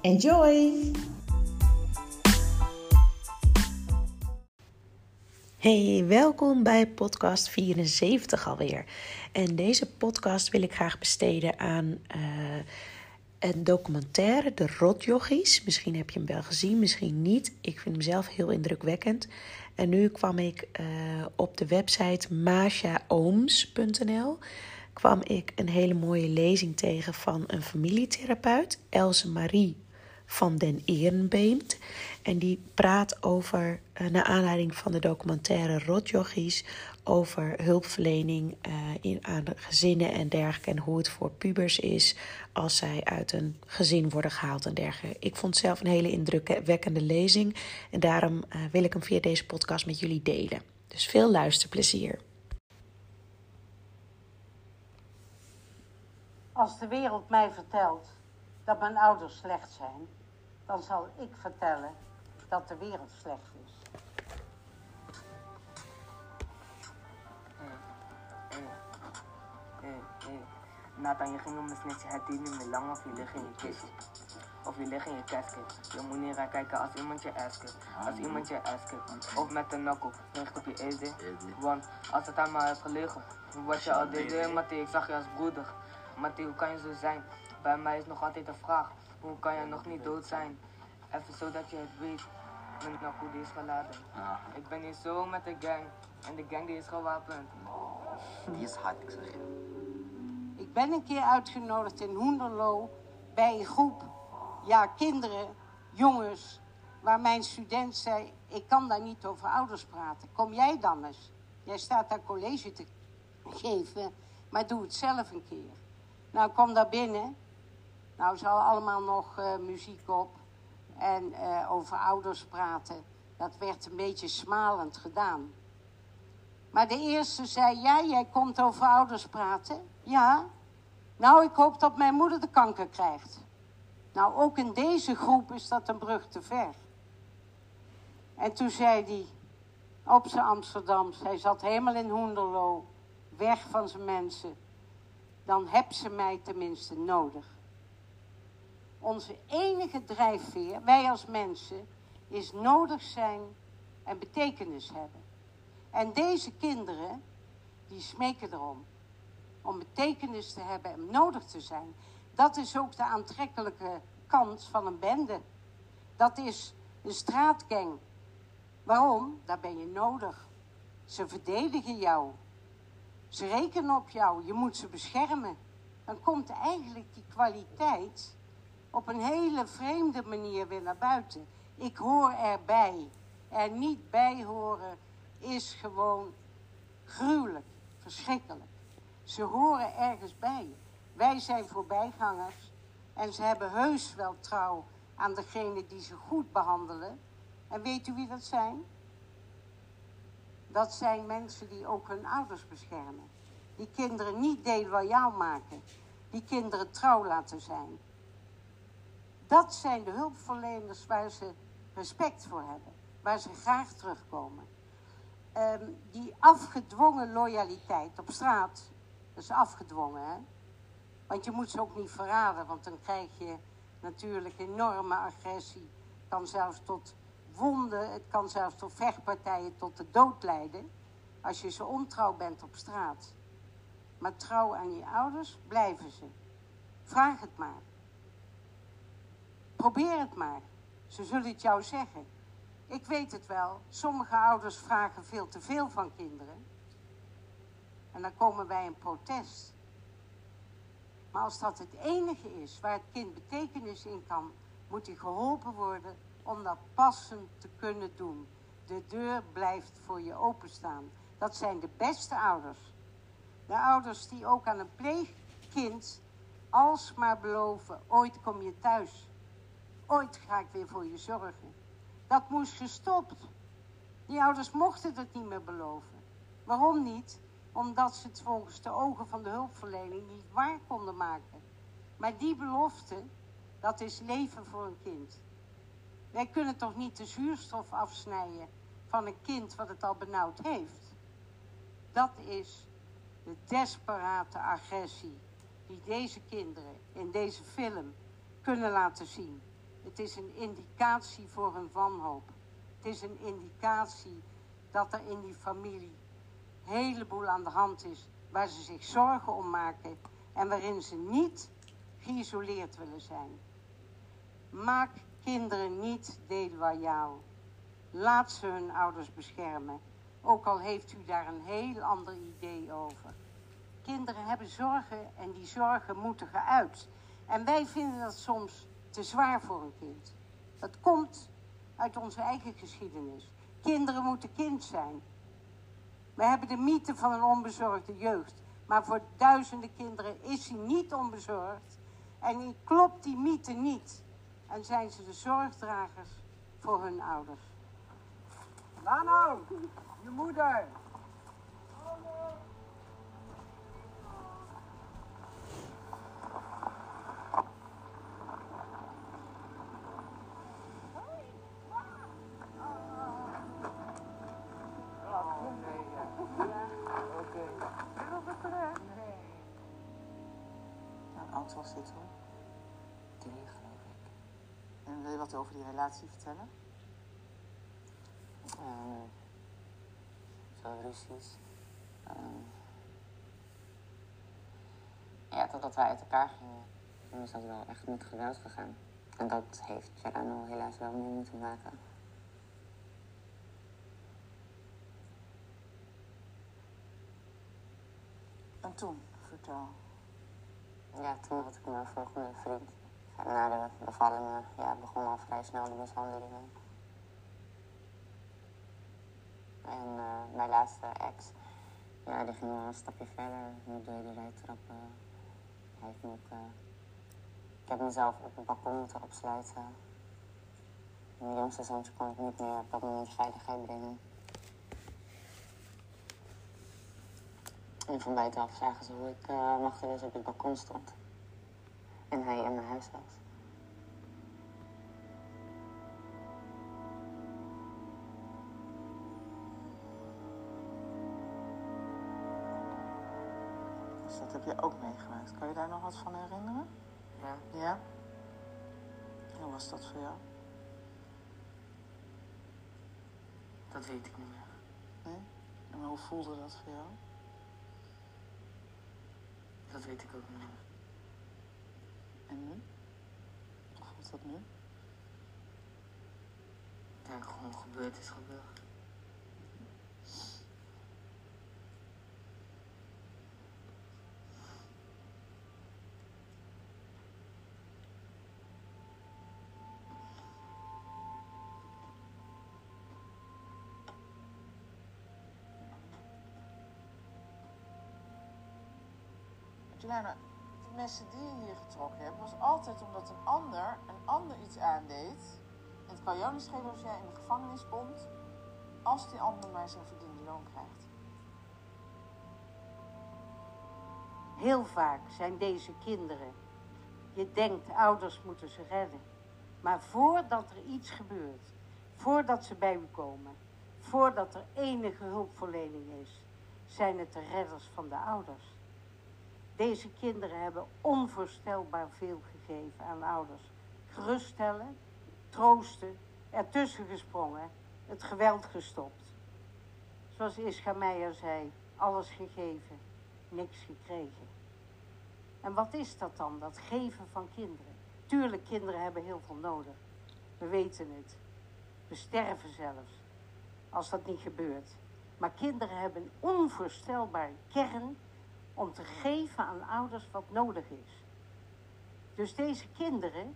Enjoy! Hey, welkom bij podcast 74 alweer. En deze podcast wil ik graag besteden aan uh, een documentaire, De Rotjochies. Misschien heb je hem wel gezien, misschien niet. Ik vind hem zelf heel indrukwekkend. En nu kwam ik uh, op de website mashaooms.nl kwam ik een hele mooie lezing tegen van een familietherapeut, Else Marie van den Ehrenbeemt. En die praat over, uh, naar aanleiding van de documentaire Rotjochies, over hulpverlening uh, in, aan gezinnen en dergelijke. En hoe het voor pubers is als zij uit een gezin worden gehaald en dergelijke. Ik vond zelf een hele indrukwekkende lezing. En daarom uh, wil ik hem via deze podcast met jullie delen. Dus veel luisterplezier. Als de wereld mij vertelt dat mijn ouders slecht zijn, dan zal ik vertellen dat de wereld slecht is. Nathan, je ging om een snitje het niet meer lang of je ligt in je kist. Of je ligt in je casket. Je moet niet gaan kijken als iemand je asket. Als iemand je asket. Of met een knuckle, richt op je easy. Want als het aan mij heeft gelegen, was je al deze Mattie, ik zag je als broeder. Mattie, hoe kan je zo zijn? Bij mij is nog altijd een vraag. Hoe kan je nog niet dood zijn? Even zodat je het weet. Mijn die is geladen. Ik ben hier zo met de gang. En de gang die is gewapend. Die is hard, ik zeg je. Ik ben een keer uitgenodigd in Hoenderloo bij een groep ja, kinderen, jongens, waar mijn student zei: Ik kan daar niet over ouders praten. Kom jij dan eens? Jij staat daar college te geven, maar doe het zelf een keer. Nou, ik kom daar binnen. Nou, ze hadden allemaal nog uh, muziek op en uh, over ouders praten. Dat werd een beetje smalend gedaan. Maar de eerste zei: Ja, jij komt over ouders praten. Ja. Nou, ik hoop dat mijn moeder de kanker krijgt. Nou, ook in deze groep is dat een brug te ver. En toen zei hij op zijn Amsterdam, hij zat helemaal in Hoenderloo, weg van zijn mensen. Dan heb ze mij tenminste nodig. Onze enige drijfveer, wij als mensen, is nodig zijn en betekenis hebben. En deze kinderen, die smeken erom. Om betekenis te hebben en nodig te zijn. Dat is ook de aantrekkelijke kant van een bende. Dat is een straatgang. Waarom? Daar ben je nodig. Ze verdedigen jou. Ze rekenen op jou. Je moet ze beschermen. Dan komt eigenlijk die kwaliteit op een hele vreemde manier weer naar buiten. Ik hoor erbij. Er niet bij horen is gewoon gruwelijk, verschrikkelijk. Ze horen ergens bij. Wij zijn voorbijgangers en ze hebben heus wel trouw aan degene die ze goed behandelen. En weet u wie dat zijn? Dat zijn mensen die ook hun ouders beschermen. Die kinderen niet deloyaal maken. Die kinderen trouw laten zijn. Dat zijn de hulpverleners waar ze respect voor hebben. Waar ze graag terugkomen. Um, die afgedwongen loyaliteit op straat, dat is afgedwongen, hè? Want je moet ze ook niet verraden, want dan krijg je natuurlijk enorme agressie. Het kan zelfs tot wonden, het kan zelfs tot vechtpartijen tot de dood leiden. Als je ze ontrouw bent op straat. Maar trouw aan je ouders blijven ze. Vraag het maar. Probeer het maar. Ze zullen het jou zeggen. Ik weet het wel, sommige ouders vragen veel te veel van kinderen. En dan komen wij in protest. Maar als dat het enige is waar het kind betekenis in kan, moet hij geholpen worden om dat passend te kunnen doen. de deur blijft voor je openstaan. Dat zijn de beste ouders. De ouders die ook aan een pleegkind alsmaar beloven: ooit kom je thuis. Ooit ga ik weer voor je zorgen. Dat moest gestopt. Die ouders mochten het niet meer beloven. Waarom niet? Omdat ze het volgens de ogen van de hulpverlening niet waar konden maken. Maar die belofte, dat is leven voor een kind. Wij kunnen toch niet de zuurstof afsnijden van een kind wat het al benauwd heeft. Dat is de desperate agressie die deze kinderen in deze film kunnen laten zien. Het is een indicatie voor hun wanhoop. Het is een indicatie dat er in die familie een heleboel aan de hand is waar ze zich zorgen om maken en waarin ze niet geïsoleerd willen zijn. Maak kinderen niet deloyaal. Laat ze hun ouders beschermen, ook al heeft u daar een heel ander idee over. Kinderen hebben zorgen en die zorgen moeten geuit. En wij vinden dat soms te zwaar voor een kind. Dat komt uit onze eigen geschiedenis. Kinderen moeten kind zijn. We hebben de mythe van een onbezorgde jeugd. Maar voor duizenden kinderen is hij niet onbezorgd. En klopt die mythe niet. En zijn ze de zorgdragers voor hun ouders. Lano, je moeder. Een aantal zit hoor. Drie geloof ik. En wil je wat over die relatie vertellen? Ehm, zo ruzies. Ehm, ja, totdat wij uit elkaar gingen, toen is dat wel echt met geweld gegaan. En dat heeft Gerano helaas wel mee moeten maken. En toen, vertel. Ja, toen had ik mijn volgende vriend. En na de bevallingen ja, begon al vrij snel de mishandelingen. En eh, mijn laatste ex, ja, die ging wel een stapje verder. Door de rijtrappen. Hij heeft me ook, eh, ik heb mezelf op het balkon moeten opsluiten. Mijn jongste zoontje kon ik niet meer op dat moment veiligheid brengen. En van buitenaf zagen ze hoe ik uh, machteloos op het balkon stond. En hij in mijn huis was. Dus dat heb je ook meegemaakt. Kan je daar nog wat van herinneren? Ja. Ja? En hoe was dat voor jou? Dat weet ik niet meer. Nee? En hoe voelde dat voor jou? Dat weet ik ook niet. En nu? Hoe voelt dat nu? Denk gewoon gebeurd is gebeurd. De messen die je hier getrokken hebt, was altijd omdat een ander een ander iets aandeed. En het kan jou niet schelen als jij in de gevangenis komt, als die ander maar zijn verdiende loon krijgt. Heel vaak zijn deze kinderen. Je denkt, ouders moeten ze redden. Maar voordat er iets gebeurt, voordat ze bij u komen, voordat er enige hulpverlening is, zijn het de redders van de ouders. Deze kinderen hebben onvoorstelbaar veel gegeven aan ouders. Geruststellen, troosten, ertussen gesprongen, het geweld gestopt. Zoals Ischa Meijer zei, alles gegeven, niks gekregen. En wat is dat dan, dat geven van kinderen? Tuurlijk, kinderen hebben heel veel nodig. We weten het. We sterven zelfs als dat niet gebeurt. Maar kinderen hebben een onvoorstelbare kern om te geven aan ouders wat nodig is. Dus deze kinderen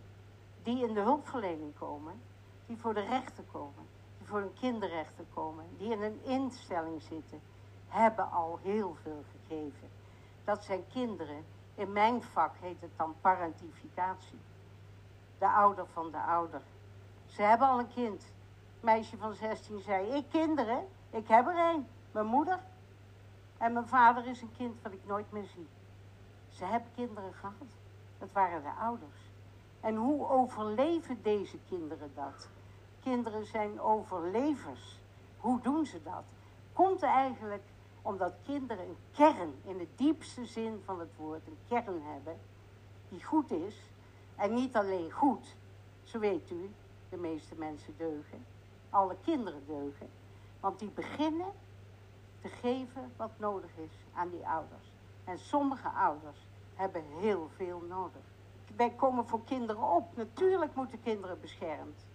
die in de hulpverlening komen, die voor de rechter komen, die voor hun kinderrechten komen, die in een instelling zitten, hebben al heel veel gegeven. Dat zijn kinderen, in mijn vak heet het dan parentificatie. De ouder van de ouder. Ze hebben al een kind. Meisje van 16 zei, ik kinderen, ik heb er een, mijn moeder. En mijn vader is een kind wat ik nooit meer zie. Ze hebben kinderen gehad. Dat waren de ouders. En hoe overleven deze kinderen dat? Kinderen zijn overlevers. Hoe doen ze dat? Komt eigenlijk omdat kinderen een kern, in de diepste zin van het woord, een kern hebben, die goed is. En niet alleen goed, zo weet u, de meeste mensen deugen. Alle kinderen deugen. Want die beginnen te geven wat nodig is aan die ouders. En sommige ouders hebben heel veel nodig. Wij komen voor kinderen op. Natuurlijk moeten kinderen beschermd.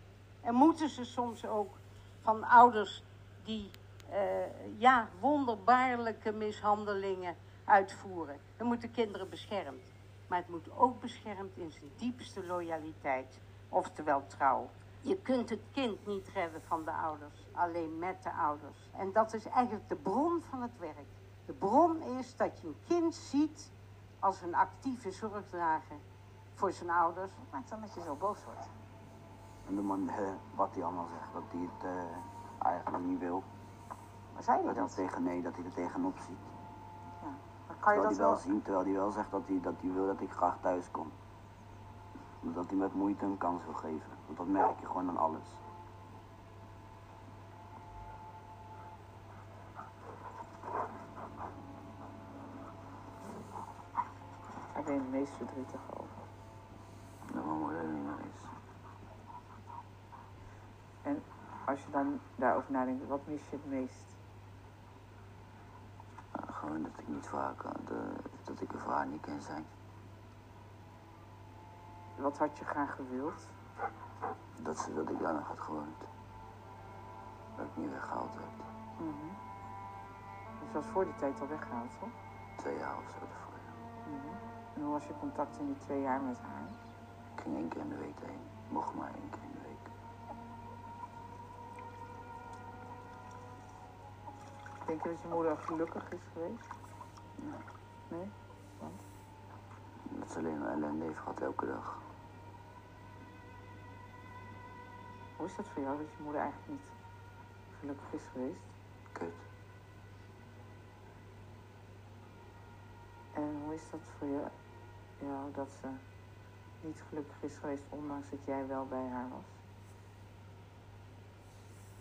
En moeten ze soms ook van ouders die uh, ja, wonderbaarlijke mishandelingen uitvoeren. Dan moeten kinderen beschermd. Maar het moet ook beschermd in zijn diepste loyaliteit, oftewel trouw. Je kunt het kind niet redden van de ouders, alleen met de ouders. En dat is eigenlijk de bron van het werk. De bron is dat je een kind ziet als een actieve zorgdrager voor zijn ouders. Wat maakt dan dat je zo boos wordt? En de man, eh, wat hij allemaal zegt, dat hij het eh, eigenlijk niet wil. Maar zei hij Dat tegen, nee, dat hij er tegenop ziet. Ja. Maar kan je Terwijl dat hij wel wel... zien, terwijl hij wel zegt dat hij, dat hij wil dat ik graag thuis kom. Dat hij met moeite een kans wil geven. Want dat merk je gewoon aan alles. Daar ben je het meest verdrietig over. Dat mijn moeder er niet meer is. En als je dan daarover nadenkt, wat mis je het meest? Gewoon dat ik niet vaak, eh, de, dat ik er voor haar niet kan zijn. Wat had je graag gewild? Dat, ze, dat ik daar nog had gewoond. Dat ik niet weggehaald werd. Mhm. Dus je was voor die tijd al weggehaald, toch? Twee jaar of zo ervoor. ja. Mhm. En hoe was je contact in die twee jaar met haar? Ik ging één keer in de week heen. Mocht maar één keer in de week. Denk je dat je moeder gelukkig is geweest? Nee. Nee? Want? Dat ze alleen maar ellende heeft gehad elke dag. Hoe is dat voor jou dat je moeder eigenlijk niet gelukkig is geweest? Kut. En hoe is dat voor je, jou dat ze niet gelukkig is geweest, ondanks dat jij wel bij haar was?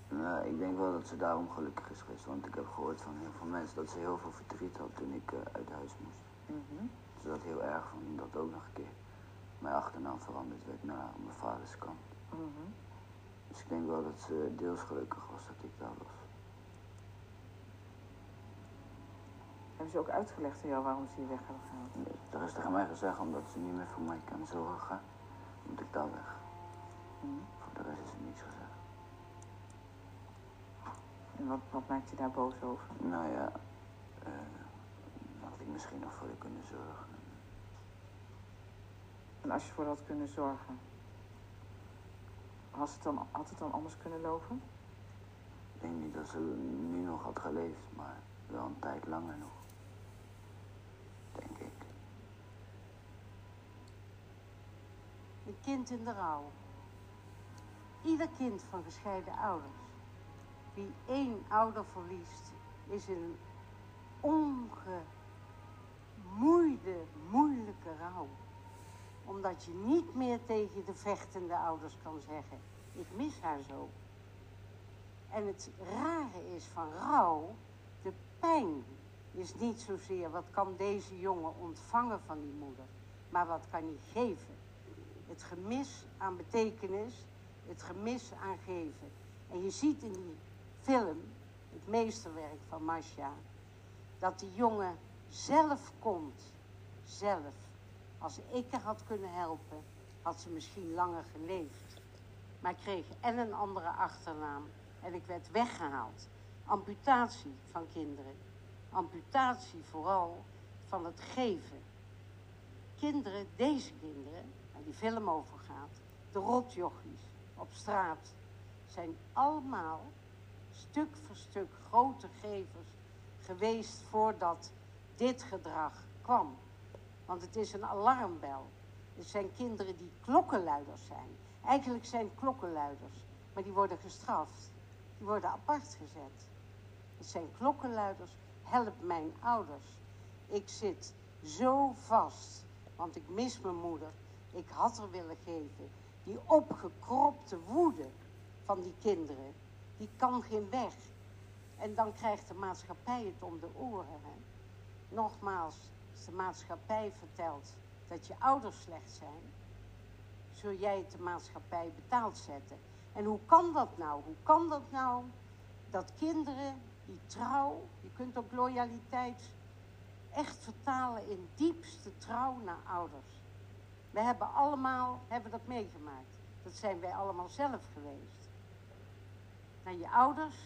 Nou, ik denk wel dat ze daarom gelukkig is geweest. Want ik heb gehoord van heel veel mensen dat ze heel veel verdriet had toen ik eh, uit huis moest. Mhm. Ze dat heel erg vond dat ook nog een keer mijn achternaam veranderd werd naar mijn vaders kant. Mhm. Dus ik denk wel dat ze deels gelukkig was dat ik daar was. Hebben ze ook uitgelegd aan jou waarom ze je weg hebben gehaald? Nee, Er is tegen mij gezegd omdat ze niet meer voor mij kan zorgen, moet ik daar weg. Mhm. Voor de rest is er niets gezegd. En wat, wat maakt je daar boos over? Nou ja, had ik misschien nog voor je kunnen zorgen. En als je voor had kunnen zorgen, had het dan, had het dan anders kunnen lopen? Ik denk niet dat ze nu nog had geleefd, maar wel een tijd langer nog. Denk ik. Een kind in de rouw. Ieder kind van gescheiden ouders. Wie één ouder verliest, is in een ongemoeide, moeilijke rouw. Omdat je niet meer tegen de vechtende ouders kan zeggen, ik mis haar zo. En het rare is van rouw, de pijn is niet zozeer wat kan deze jongen ontvangen van die moeder, maar wat kan hij geven. Het gemis aan betekenis, het gemis aan geven. En je ziet in die film, het meesterwerk van Masha, dat die jongen zelf komt. Zelf. Als ik haar had kunnen helpen, had ze misschien langer geleefd. Maar ik kreeg en een andere achternaam en ik werd weggehaald. Amputatie van kinderen. Amputatie vooral van het geven. Kinderen, deze kinderen, waar die film over gaat, de rotjochies op straat. zijn allemaal stuk voor stuk grote gevers geweest voordat dit gedrag kwam. Want het is een alarmbel. Het zijn kinderen die klokkenluiders zijn. Eigenlijk zijn klokkenluiders, maar die worden gestraft. Die worden apart gezet. Het zijn klokkenluiders. Help mijn ouders. Ik zit zo vast, want ik mis mijn moeder. Ik had er willen geven. Die opgekropte woede van die kinderen, die kan geen weg. En dan krijgt de maatschappij het om de oren. Hè? Nogmaals, als de maatschappij vertelt dat je ouders slecht zijn, zul jij het de maatschappij betaald zetten. En hoe kan dat nou? Hoe kan dat nou dat kinderen die trouw, je kunt ook loyaliteit echt vertalen in diepste trouw naar ouders. We hebben allemaal hebben dat meegemaakt. Dat zijn wij allemaal zelf geweest. Naar je ouders.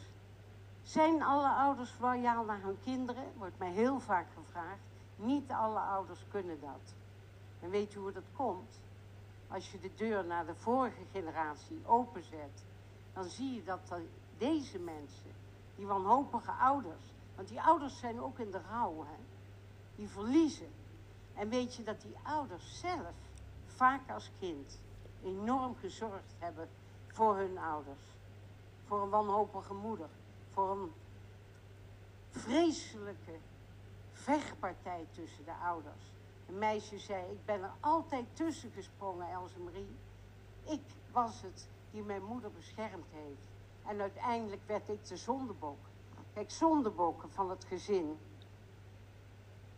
Zijn alle ouders loyaal naar hun kinderen? Wordt mij heel vaak gevraagd. Niet alle ouders kunnen dat. En weet je hoe dat komt? Als je de deur naar de vorige generatie openzet, dan zie je dat deze mensen, die wanhopige ouders, want die ouders zijn ook in de rouw, hè, die verliezen. En weet je dat die ouders zelf, vaak als kind, enorm gezorgd hebben voor hun ouders. Voor een wanhopige moeder, voor een vreselijke vechtpartij tussen de ouders. Een meisje zei, ik ben er altijd tussen gesprongen, Else Marie. Ik was het die mijn moeder beschermd heeft. En uiteindelijk werd ik de zondebok. Kijk, zondebokken van het gezin.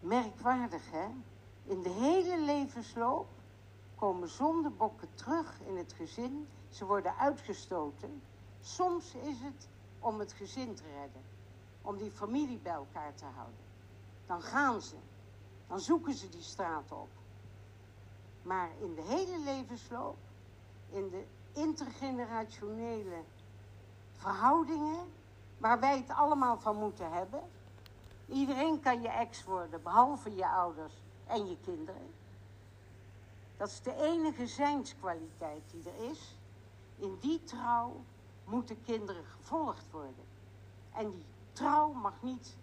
Merkwaardig, hè? In de hele levensloop komen zondebokken terug in het gezin. Ze worden uitgestoten. Soms is het om het gezin te redden. Om die familie bij elkaar te houden. Dan gaan ze. Dan zoeken ze die straat op. Maar in de hele levensloop, in de intergenerationele verhoudingen, waar wij het allemaal van moeten hebben. Iedereen kan je ex worden, behalve je ouders en je kinderen. Dat is de enige zijnskwaliteit die er is. In die trouw moeten kinderen gevolgd worden. En die trouw mag niet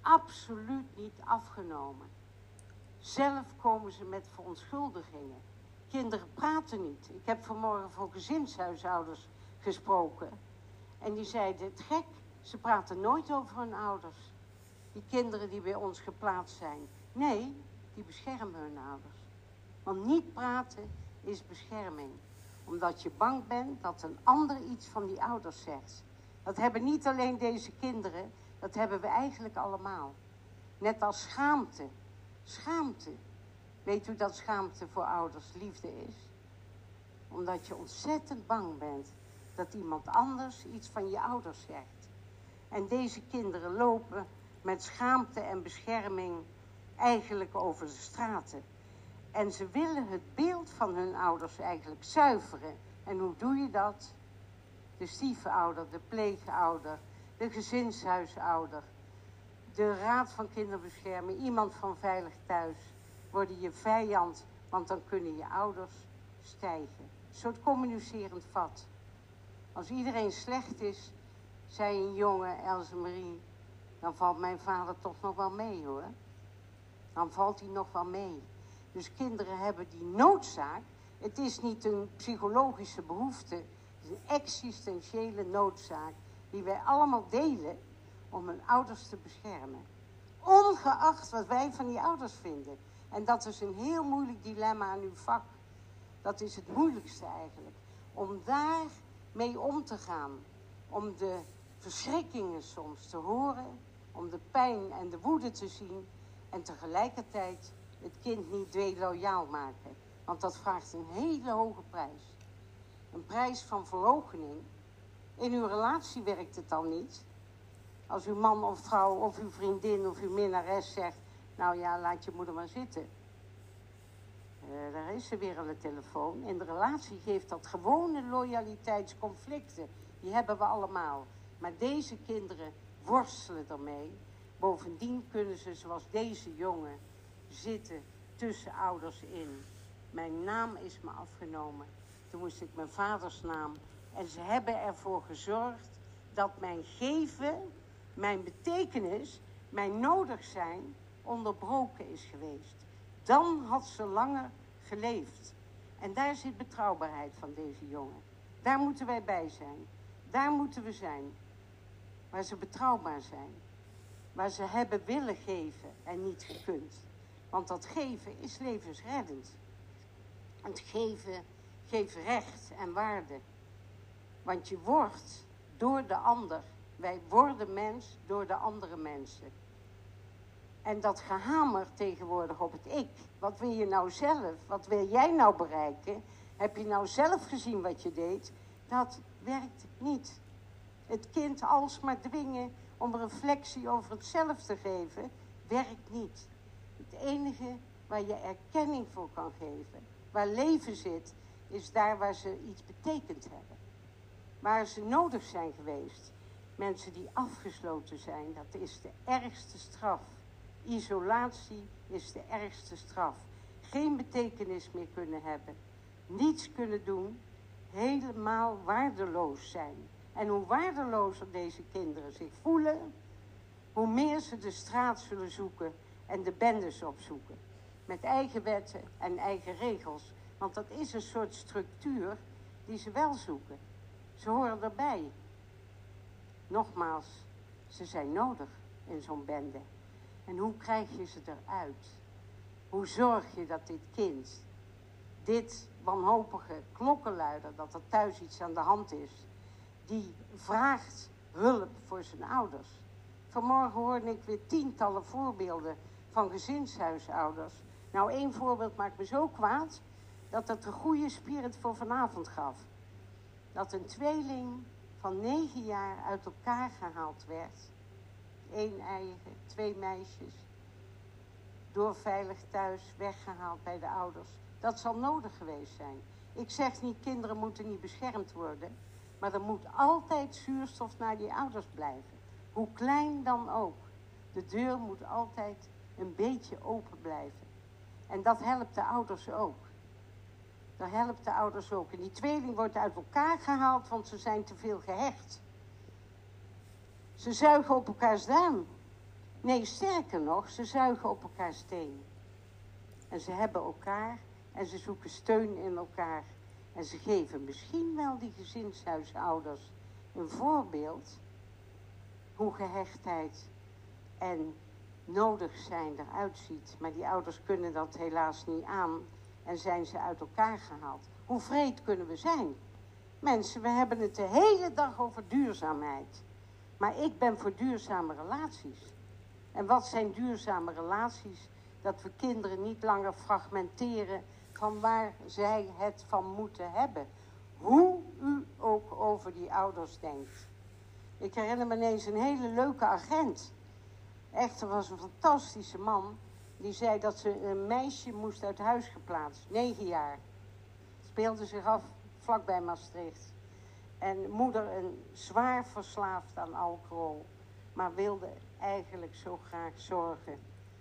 absoluut niet afgenomen. Zelf komen ze met verontschuldigingen. Kinderen praten niet. Ik heb vanmorgen voor gezinshuishouders gesproken. En die zeiden, het gek, ze praten nooit over hun ouders. Die kinderen die bij ons geplaatst zijn. Nee, die beschermen hun ouders. Want niet praten is bescherming. Omdat je bang bent dat een ander iets van die ouders zegt. Dat hebben niet alleen deze kinderen, dat hebben we eigenlijk allemaal. Net als schaamte. Schaamte. Weet u dat schaamte voor ouders liefde is? Omdat je ontzettend bang bent dat iemand anders iets van je ouders zegt. En deze kinderen lopen met schaamte en bescherming eigenlijk over de straten. En ze willen het beeld van hun ouders eigenlijk zuiveren. En hoe doe je dat? De stiefouder, de pleegouder, de gezinshuisouder, de raad van kinderbescherming, iemand van veilig thuis, worden je vijand, want dan kunnen je ouders stijgen. Een soort communicerend vat. Als iedereen slecht is, zei een jongen, Else Marie, dan valt mijn vader toch nog wel mee hoor. Dan valt hij nog wel mee. Dus kinderen hebben die noodzaak. Het is niet een psychologische behoefte, het is een existentiële noodzaak die wij allemaal delen om hun ouders te beschermen. Ongeacht wat wij van die ouders vinden. En dat is een heel moeilijk dilemma aan uw vak. Dat is het moeilijkste eigenlijk. Om daar mee om te gaan. Om de verschrikkingen soms te horen. Om de pijn en de woede te zien. En tegelijkertijd het kind niet loyaal maken. Want dat vraagt een hele hoge prijs. Een prijs van verloochening in uw relatie werkt het dan niet. Als uw man of vrouw of uw vriendin of uw minnares zegt... nou ja, laat je moeder maar zitten. Uh, daar is ze weer aan de telefoon. In de relatie geeft dat gewone loyaliteitsconflicten. Die hebben we allemaal. Maar deze kinderen worstelen ermee. Bovendien kunnen ze, zoals deze jongen, zitten tussen ouders in. Mijn naam is me afgenomen. Toen moest ik mijn vaders naam En ze hebben ervoor gezorgd dat mijn geven, mijn betekenis, mijn nodig zijn onderbroken is geweest. Dan had ze langer geleefd. En daar zit betrouwbaarheid van deze jongen. Daar moeten wij bij zijn. Daar moeten we zijn. Waar ze betrouwbaar zijn. Waar ze hebben willen geven en niet gekund. Want dat geven is levensreddend. Het geven geeft recht en waarde. Want je wordt door de ander. Wij worden mens door de andere mensen. En dat gehamer tegenwoordig op het ik. Wat wil je nou zelf? Wat wil jij nou bereiken? Heb je nou zelf gezien wat je deed? Dat werkt niet. Het kind alsmaar dwingen om reflectie over het zelf te geven, werkt niet. Het enige waar je erkenning voor kan geven, waar leven zit, is daar waar ze iets betekend hebben. Waar ze nodig zijn geweest. Mensen die afgesloten zijn, dat is de ergste straf. Isolatie is de ergste straf. Geen betekenis meer kunnen hebben. Niets kunnen doen. Helemaal waardeloos zijn. En hoe waardelozer deze kinderen zich voelen, hoe meer ze de straat zullen zoeken en de bendes opzoeken. Met eigen wetten en eigen regels. Want dat is een soort structuur die ze wel zoeken. Ze horen erbij. Nogmaals, ze zijn nodig in zo'n bende. En hoe krijg je ze eruit? Hoe zorg je dat dit kind, dit wanhopige klokkenluider, dat er thuis iets aan de hand is, die vraagt hulp voor zijn ouders. Vanmorgen hoorde ik weer tientallen voorbeelden van gezinshuisouders. Nou, één voorbeeld maakt me zo kwaad dat het een goede spirit voor vanavond gaf. Dat een tweeling van negen jaar uit elkaar gehaald werd één eigen, twee meisjes. Door veilig thuis weggehaald bij de ouders. Dat zal nodig geweest zijn. Ik zeg niet, kinderen moeten niet beschermd worden. Maar er moet altijd zuurstof naar die ouders blijven. Hoe klein dan ook. De deur moet altijd een beetje open blijven. En dat helpt de ouders ook. Dat helpt de ouders ook. En die tweeling wordt uit elkaar gehaald, want ze zijn te veel gehecht. Ze zuigen op elkaars duim. Nee, sterker nog, ze zuigen op elkaars steen. En ze hebben elkaar en ze zoeken steun in elkaar. En ze geven misschien wel die gezinshuisouders een voorbeeld hoe gehechtheid en nodig zijn eruit ziet. Maar die ouders kunnen dat helaas niet aan en zijn ze uit elkaar gehaald. Hoe vreed kunnen we zijn? Mensen, we hebben het de hele dag over duurzaamheid. Maar ik ben voor duurzame relaties. En wat zijn duurzame relaties? Dat we kinderen niet langer fragmenteren van waar zij het van moeten hebben. Hoe u ook over die ouders denkt. Ik herinner me ineens een hele leuke agent. Echt, er was een fantastische man. Die zei dat ze een meisje moest uit huis geplaatst. Negen jaar. Speelde zich af vlakbij Maastricht. En moeder een zwaar verslaafd aan alcohol. Maar wilde eigenlijk zo graag zorgen.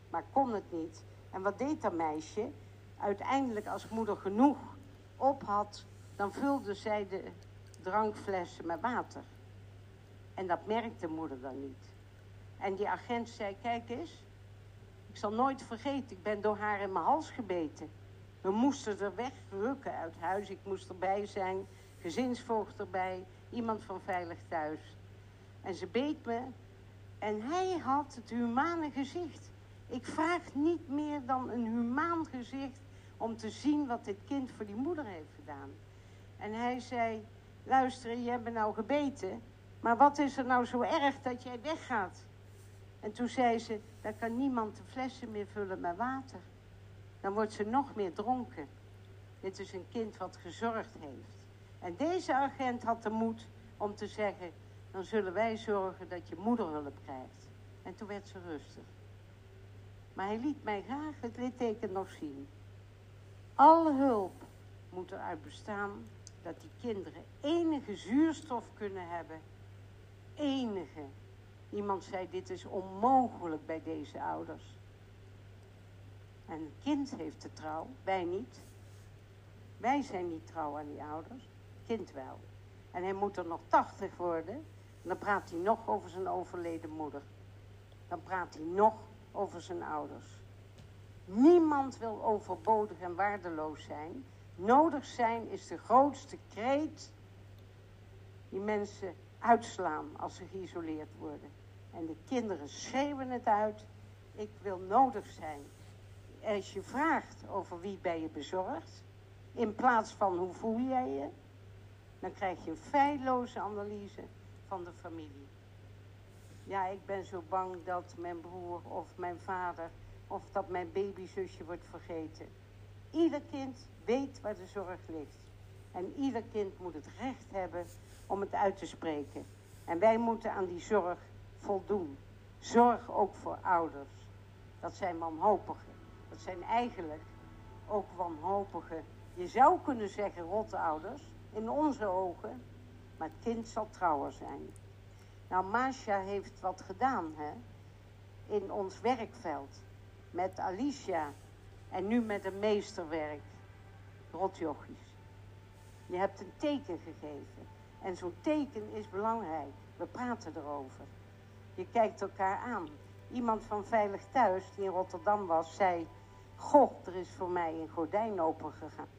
Maar kon het niet. En wat deed dat meisje? Uiteindelijk als moeder genoeg op had, dan vulde zij de drankflessen met water. En dat merkte moeder dan niet. En die agent zei, kijk eens, ik zal nooit vergeten, ik ben door haar in mijn hals gebeten. We moesten er wegrukken uit huis, ik moest erbij zijn gezinsvoogd erbij, iemand van Veilig Thuis. En ze beet me en hij had het humane gezicht. Ik vraag niet meer dan een humaan gezicht om te zien wat dit kind voor die moeder heeft gedaan. En hij zei, luister, je hebt me nou gebeten, maar wat is er nou zo erg dat jij weggaat? En toen zei ze, dan kan niemand de flessen meer vullen met water. Dan wordt ze nog meer dronken. Dit is een kind wat gezorgd heeft. En deze agent had de moed om te zeggen, dan zullen wij zorgen dat je moeder hulp krijgt. En toen werd ze rustig. Maar hij liet mij graag het litteken nog zien. Alle hulp moet eruit bestaan dat die kinderen enige zuurstof kunnen hebben. Enige. Iemand zei, dit is onmogelijk bij deze ouders. En een kind heeft de trouw, wij niet. Wij zijn niet trouw aan die ouders kind wel. En hij moet er nog 80 worden. En dan praat hij nog over zijn overleden moeder. Dan praat hij nog over zijn ouders. Niemand wil overbodig en waardeloos zijn. Nodig zijn is de grootste kreet die mensen uitslaan als ze geïsoleerd worden. En de kinderen schreeuwen het uit. Ik wil nodig zijn. Als je vraagt over wie ben je bezorgd, in plaats van hoe voel jij je, dan krijg je een feilloze analyse van de familie. Ja, ik ben zo bang dat mijn broer of mijn vader of dat mijn babyzusje wordt vergeten. Ieder kind weet waar de zorg ligt. En ieder kind moet het recht hebben om het uit te spreken. En wij moeten aan die zorg voldoen. Zorg ook voor ouders. Dat zijn wanhopigen. Dat zijn eigenlijk ook wanhopige, je zou kunnen zeggen rotte ouders, in onze ogen. Maar het kind zal trouwer zijn. Nou, Masha heeft wat gedaan hè, in ons werkveld. Met Alicia en nu met een meesterwerk. Rotjochies. Je hebt een teken gegeven. En zo'n teken is belangrijk. We praten erover. Je kijkt elkaar aan. Iemand van Veilig Thuis, die in Rotterdam was, zei... Goh, er is voor mij een gordijn opengegaan.